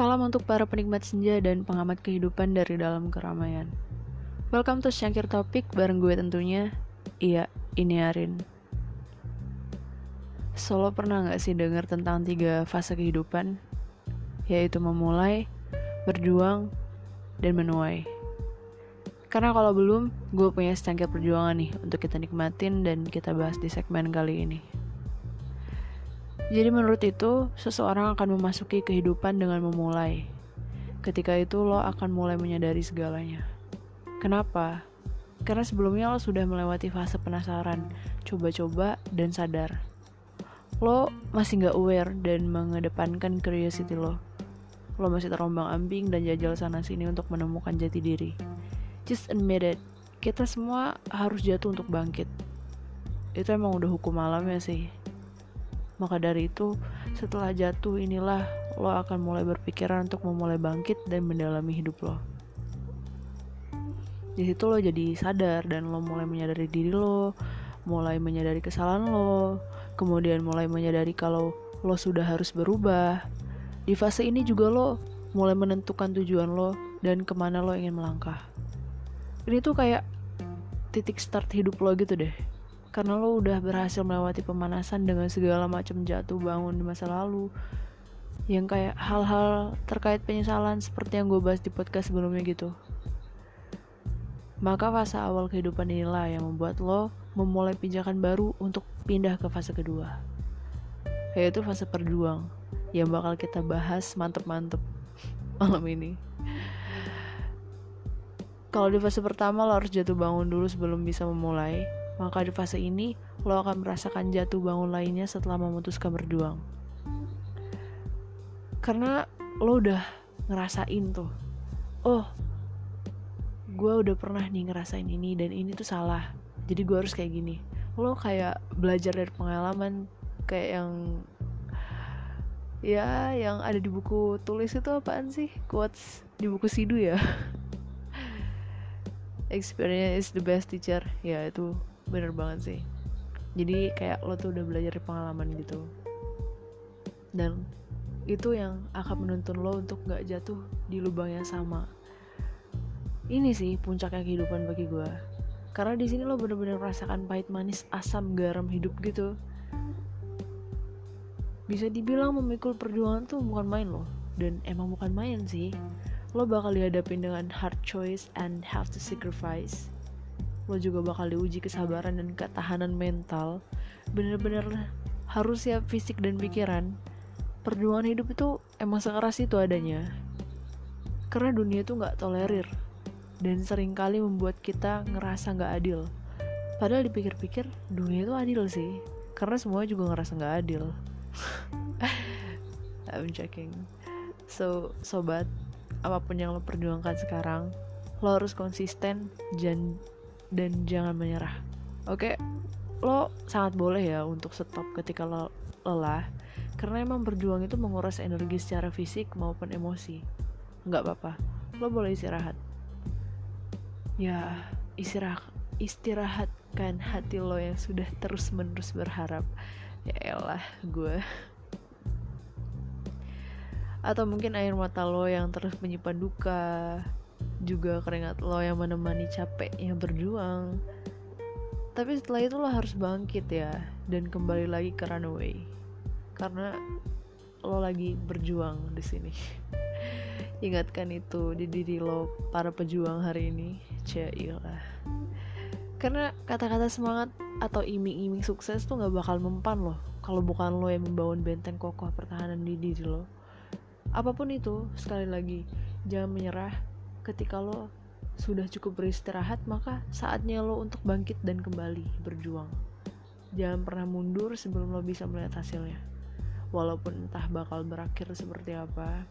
Salam untuk para penikmat senja dan pengamat kehidupan dari dalam keramaian. Welcome to Syangkir Topik bareng gue tentunya. Iya, ini Arin. Solo pernah gak sih dengar tentang tiga fase kehidupan? Yaitu memulai, berjuang, dan menuai. Karena kalau belum, gue punya secangkir perjuangan nih untuk kita nikmatin dan kita bahas di segmen kali ini. Jadi menurut itu, seseorang akan memasuki kehidupan dengan memulai. Ketika itu lo akan mulai menyadari segalanya. Kenapa? Karena sebelumnya lo sudah melewati fase penasaran, coba-coba, dan sadar. Lo masih gak aware dan mengedepankan curiosity lo. Lo masih terombang ambing dan jajal sana sini untuk menemukan jati diri. Just admit it, kita semua harus jatuh untuk bangkit. Itu emang udah hukum alam ya sih maka dari itu, setelah jatuh inilah lo akan mulai berpikiran untuk memulai bangkit dan mendalami hidup lo. Di situ lo jadi sadar dan lo mulai menyadari diri lo, mulai menyadari kesalahan lo, kemudian mulai menyadari kalau lo sudah harus berubah. Di fase ini juga lo mulai menentukan tujuan lo dan ke mana lo ingin melangkah. Ini tuh kayak titik start hidup lo gitu deh karena lo udah berhasil melewati pemanasan dengan segala macam jatuh bangun di masa lalu. Yang kayak hal-hal terkait penyesalan seperti yang gue bahas di podcast sebelumnya gitu. Maka fase awal kehidupan inilah yang membuat lo memulai pijakan baru untuk pindah ke fase kedua. Yaitu fase perjuang yang bakal kita bahas mantep-mantep malam ini. Kalau di fase pertama lo harus jatuh bangun dulu sebelum bisa memulai maka di fase ini lo akan merasakan jatuh bangun lainnya setelah memutuskan berjuang. Karena lo udah ngerasain tuh, oh, gue udah pernah nih ngerasain ini dan ini tuh salah, jadi gue harus kayak gini. Lo kayak belajar dari pengalaman kayak yang ya yang ada di buku tulis itu apaan sih quotes di buku sidu ya experience is the best teacher ya itu bener banget sih. Jadi kayak lo tuh udah belajar dari pengalaman gitu. Dan itu yang akan menuntun lo untuk gak jatuh di lubang yang sama. Ini sih puncaknya kehidupan bagi gue karena di sini lo bener-bener merasakan pahit manis asam garam hidup gitu. Bisa dibilang memikul perjuangan tuh bukan main loh dan emang bukan main sih. Lo bakal dihadapin dengan hard choice and have to sacrifice lo juga bakal diuji kesabaran dan ketahanan mental. Bener-bener harus siap fisik dan pikiran. Perjuangan hidup itu emang sekeras itu adanya. Karena dunia itu nggak tolerir. Dan sering kali membuat kita ngerasa nggak adil. Padahal dipikir-pikir dunia itu adil sih. Karena semua juga ngerasa nggak adil. I'm checking so sobat apa pun yang lo perjuangkan sekarang lo harus konsisten dan dan jangan menyerah. Oke, lo sangat boleh ya untuk stop ketika lo lelah, karena emang berjuang itu menguras energi secara fisik maupun emosi. Nggak apa-apa, lo boleh istirahat. Ya, istirahat, istirahatkan hati lo yang sudah terus-menerus berharap. Ya elah, gue. Atau mungkin air mata lo yang terus menyimpan duka, juga keringat lo yang menemani capeknya berjuang. Tapi setelah itu lo harus bangkit ya dan kembali lagi ke runaway karena lo lagi berjuang di sini. Ingatkan itu di diri lo para pejuang hari ini. Cailah karena kata-kata semangat atau iming-iming sukses tuh nggak bakal mempan loh kalau bukan lo yang membangun benteng kokoh pertahanan di diri lo. Apa pun itu sekali lagi jangan menyerah ketika lo sudah cukup beristirahat, maka saatnya lo untuk bangkit dan kembali berjuang. Jangan pernah mundur sebelum lo bisa melihat hasilnya. Walaupun entah bakal berakhir seperti apa.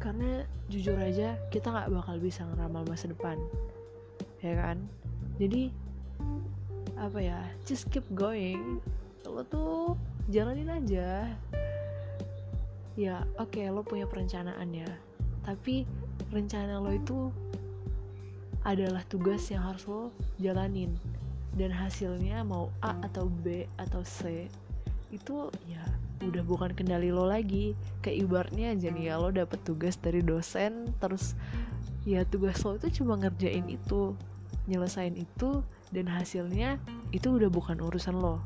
Karena jujur aja kita nggak bakal bisa ngeramal masa depan. Ya kan? Jadi apa ya? Just keep going. Lo tuh jalanin aja. Ya, oke, okay, lo punya perencanaan ya. Tapi rencana lo itu adalah tugas yang harus lo jalanin. Dan hasilnya mau A atau B atau C itu ya udah bukan kendali lo lagi. Kayak ibaratnya aja nih ya lo dapet tugas dari dosen terus ya tugas lo itu cuma ngerjain itu nyelesain itu dan hasilnya itu udah bukan urusan lo.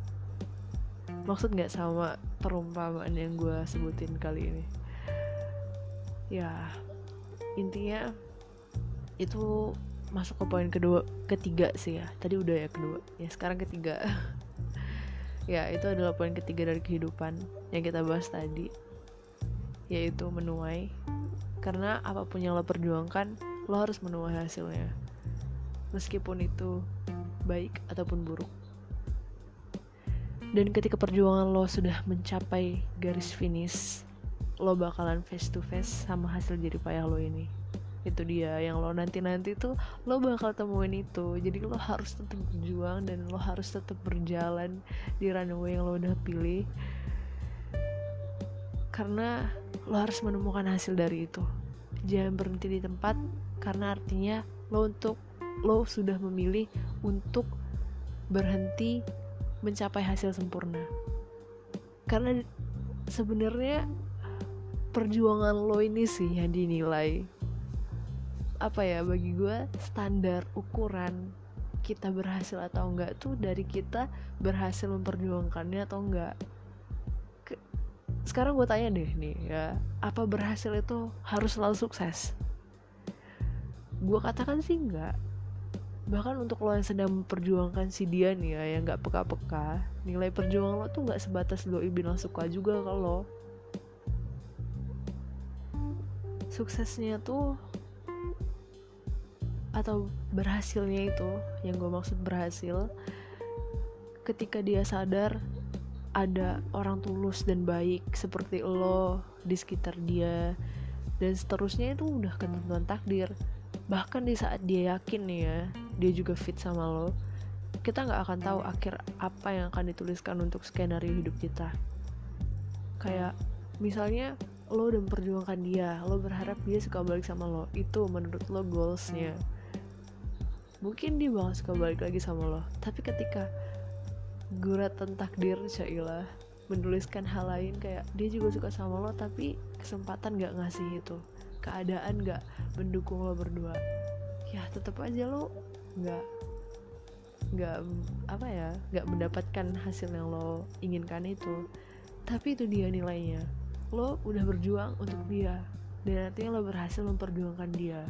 Maksud nggak sama perumpamaan yang gue sebutin kali ini? Ya intinya itu masuk ke poin kedua ketiga sih ya. Tadi udah ya kedua. Ya sekarang ketiga. Ya itu adalah poin ketiga dari kehidupan yang kita bahas tadi yaitu menuai. Karena apa pun yang lo perjuangkan lo harus menuai hasilnya. Meskipun itu baik ataupun buruk. Dan ketika perjuangan lo sudah mencapai garis finish lo bakalan face to face sama hasil jerih payah lo ini. Itu dia yang lo nanti nanti tuh lo bakal temuin itu. Jadi lo harus tetap berjuang dan lo harus tetap berjalan di runway yang lo udah pilih. Karena lo harus menemukan hasil dari itu. Jangan berhenti di tempat karena artinya lo untuk lo sudah memilih untuk berhenti mencapai hasil sempurna. Karena sebenarnya perjuangan lo ini sih yang dinilai. Apa ya bagi gue standar ukuran kita berhasil atau enggak tuh dari kita berhasil memperjuangkannya atau enggak. Ke, sekarang gue tanya deh nih ya apa berhasil itu harus selalu sukses? Gue katakan sih enggak. Bahkan untuk lo yang sedang memperjuangkan si dia nih ya yang nggak peka-peka nilai perjuangan lo tuh nggak sebatas lo bilang suka juga kalau suksesnya tuh atau berhasilnya itu yang gue maksud berhasil ketika dia sadar ada orang tulus dan baik seperti lo di sekitar dia dan seterusnya itu udah ketentuan takdir. Bahkan di saat dia yakin nih ya dia juga fit sama lo kita nggak akan tahu akhir apa yang akan dituliskan untuk skenario hidup kita. Kayak misalnya lo udah memperjuangkan dia lo berharap dia suka balik sama lo. Itu menurut lo goalsnya. Mungkin dia bakal suka balik lagi sama lo. Tapi ketika guratan takdir Syailah menuliskan hal lain kayak dia juga suka sama lo tapi kesempatan gak ngasih itu. Keadaan gak mendukung lo berdua. Ya tetap aja lo gak gak apa ya gak mendapatkan hasil yang lo inginkan itu. Tapi itu dia nilainya lo udah berjuang untuk dia dan nantinya lo berhasil memperjuangkan dia.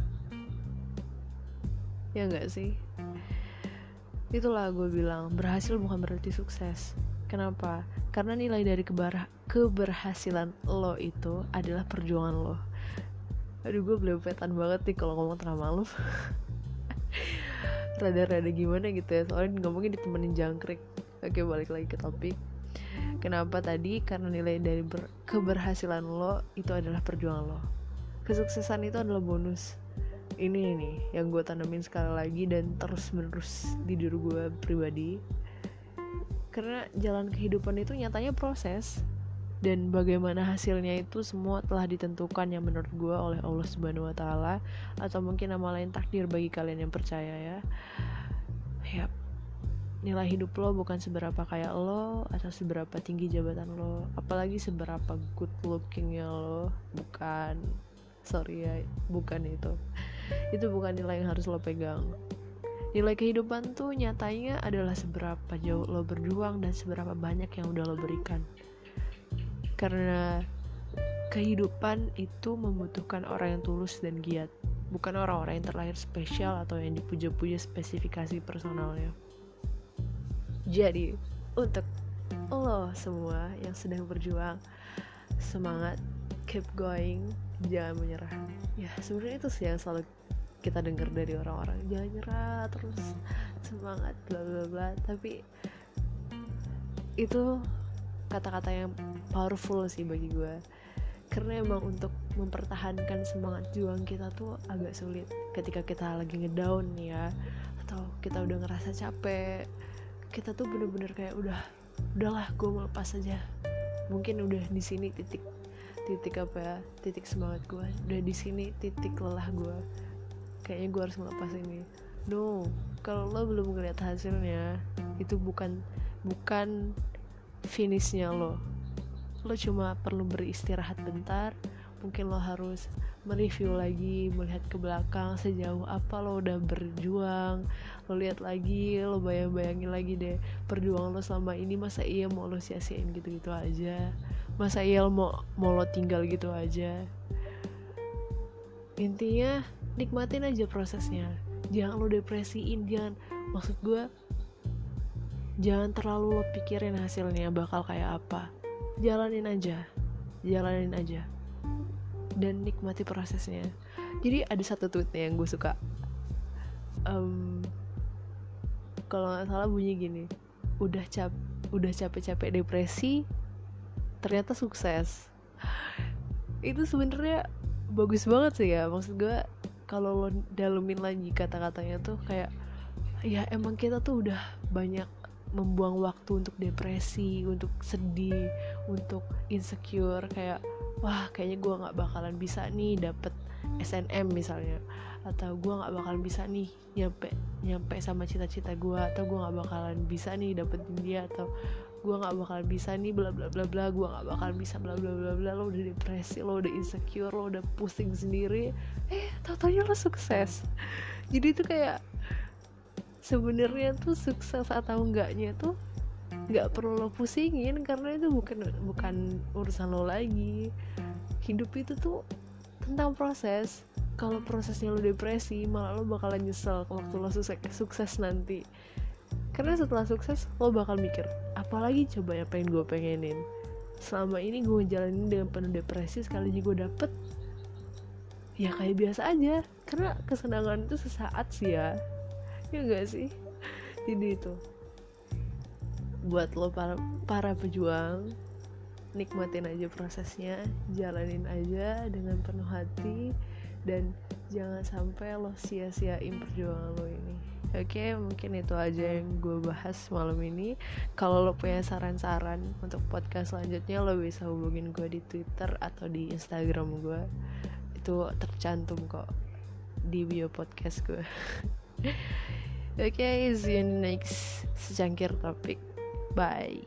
Ya nggak sih? Itulah gue bilang berhasil bukan berarti sukses. Kenapa? Karena nilai dari keberhasilan lo itu adalah perjuangan lo. Aduh gue belepetan banget nih kalau ngomong tengah malam rada-rada gimana gitu ya? Soalnya ngomongin ditemenin jangkrik. Oke balik lagi ke topik kenapa tadi? Karena nilai dari keberhasilan lo itu adalah perjuangan lo. Kesuksesan itu adalah bonus. Ini nih yang gue tanemin sekali lagi dan terus menerus di diri gue pribadi. Karena jalan kehidupan itu nyatanya proses. Dan bagaimana hasilnya itu semua telah ditentukan yang menurut gue oleh Allah Subhanahu Wa Taala atau mungkin nama lain takdir bagi kalian yang percaya ya. Ya nilai hidup lo bukan seberapa kayak lo atau seberapa tinggi jabatan lo apalagi seberapa good lookingnya lo. Bukan sorry ya bukan itu. Itu bukan nilai yang harus lo pegang. Nilai kehidupan tuh nyatanya adalah seberapa jauh lo berjuang dan seberapa banyak yang udah lo berikan. Karena kehidupan itu membutuhkan orang yang tulus dan giat bukan orang-orang yang terlahir spesial atau yang dipuja-puja spesifikasi personalnya jadi untuk lo semua yang sedang berjuang semangat keep going jangan menyerah. Ya sebenarnya itu sih yang selalu kita dengar dari orang-orang. Jangan nyerah terus semangat bla bla bla. Tapi itu kata-kata yang powerful sih bagi gue karena emang untuk mempertahankan semangat juang kita tuh agak sulit. Ketika kita lagi ngedown ya atau kita udah ngerasa capek kita tuh bener-bener kayak udah udahlah gue mau lepas aja. Mungkin udah di sini titik titik apa ya titik semangat gue udah di sini titik lelah gue kayaknya gue harus melepas ini. No kalau lo belum ngeliat hasilnya itu bukan bukan finishnya lo. Lo cuma perlu beristirahat bentar mungkin lo harus mereview lagi melihat ke belakang sejauh apa lo udah berjuang lo lihat lagi lo bayang-bayangin lagi deh perjuangan lo selama ini masa iya mau lo sia-siain gitu-gitu aja? Masa iya lo mau mau lo tinggal gitu aja? Intinya nikmatin aja prosesnya. Jangan lo depresiin jangan maksud gue jangan terlalu lo pikirin hasilnya bakal kayak apa. Jalanin aja jalanin aja dan nikmati prosesnya. Jadi ada satu tweetnya yang gue suka. Um, kalau nggak salah bunyi gini udah cap udah capek-capek depresi ternyata sukses. Itu sebenarnya bagus banget sih ya. Maksud gue kalau lo dalemin lagi kata-katanya tuh kayak ya emang kita tuh udah banyak membuang waktu untuk depresi, untuk sedih, untuk insecure kayak wah kayaknya gue nggak bakalan bisa nih dapet SNM misalnya. Atau gue nggak bakalan bisa nih nyampe nyampe sama cita-cita gue atau gue nggak bakalan bisa nih dapetin dia atau gue nggak bakalan bisa nih bla bla bla bla gue nggak bakalan bisa bla bla bla bla lo udah depresi lo udah insecure lo udah pusing sendiri. Eh tau lo sukses. Jadi itu kayak sebenarnya tuh sukses atau enggaknya tuh nggak perlu lo pusingin karena itu bukan bukan urusan lo lagi. Hidup itu tuh tentang proses. Kalau prosesnya lo depresi malah lo bakalan nyesel waktu lo sukses sukses nanti. Karena setelah sukses lo bakal mikir apalagi coba yang pengen gue pengenin? Selama ini gue jalanin dengan penuh depresi sekali gue dapet ya kayak biasa aja. Karena kesenangan itu sesaat sih ya ya gak sih? Jadi itu. Buat lo para para pejuang nikmatin aja prosesnya jalanin aja dengan penuh hati dan jangan sampai lo sia-siain perjuangan lo ini. Oke okay, mungkin itu aja yang gue bahas malam ini. Kalau lo punya saran-saran untuk podcast selanjutnya lo bisa hubungin gue di twitter atau di instagram gue itu tercantum kok di bio podcast gue Oke, okay, see you next sejangkir topik. Bye.